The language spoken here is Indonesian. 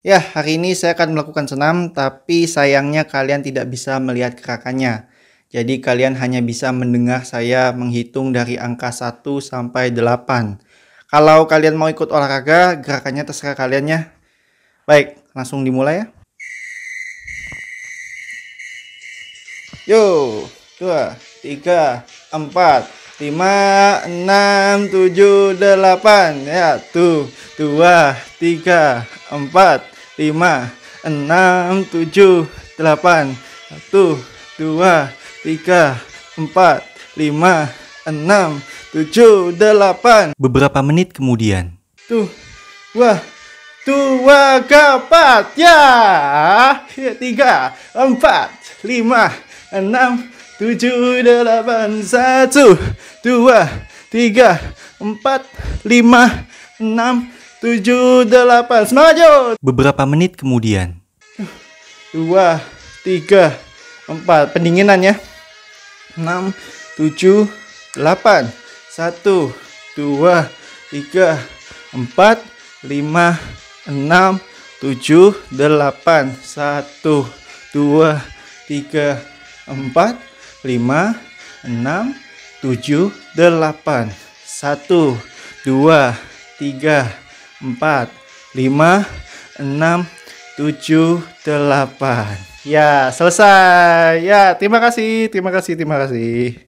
Ya, hari ini saya akan melakukan senam, tapi sayangnya kalian tidak bisa melihat gerakannya. Jadi kalian hanya bisa mendengar saya menghitung dari angka 1 sampai 8. Kalau kalian mau ikut olahraga, gerakannya terserah kalian ya. Baik, langsung dimulai ya. Yo, 2, 3, 4, 5, 6, 7, 8. Ya, tuh, 2, 3, 4, lima, enam, tujuh, delapan, satu, dua, tiga, empat, lima, enam, tujuh, delapan. Beberapa menit kemudian. Tuh, dua, dua, empat, ya, tiga, empat, lima, enam, tujuh, delapan, satu, dua, tiga, empat, lima, enam, tujuh, delapan, semangat! Beberapa menit kemudian. Dua, tiga, empat, pendinginan ya. Enam, tujuh, delapan, satu, dua, tiga, empat, lima, enam, tujuh, delapan, satu, dua, tiga, empat, lima, enam, tujuh, delapan, satu, dua, tiga, empat, lima, enam, tujuh, delapan. Ya, selesai. Ya, terima kasih, terima kasih, terima kasih.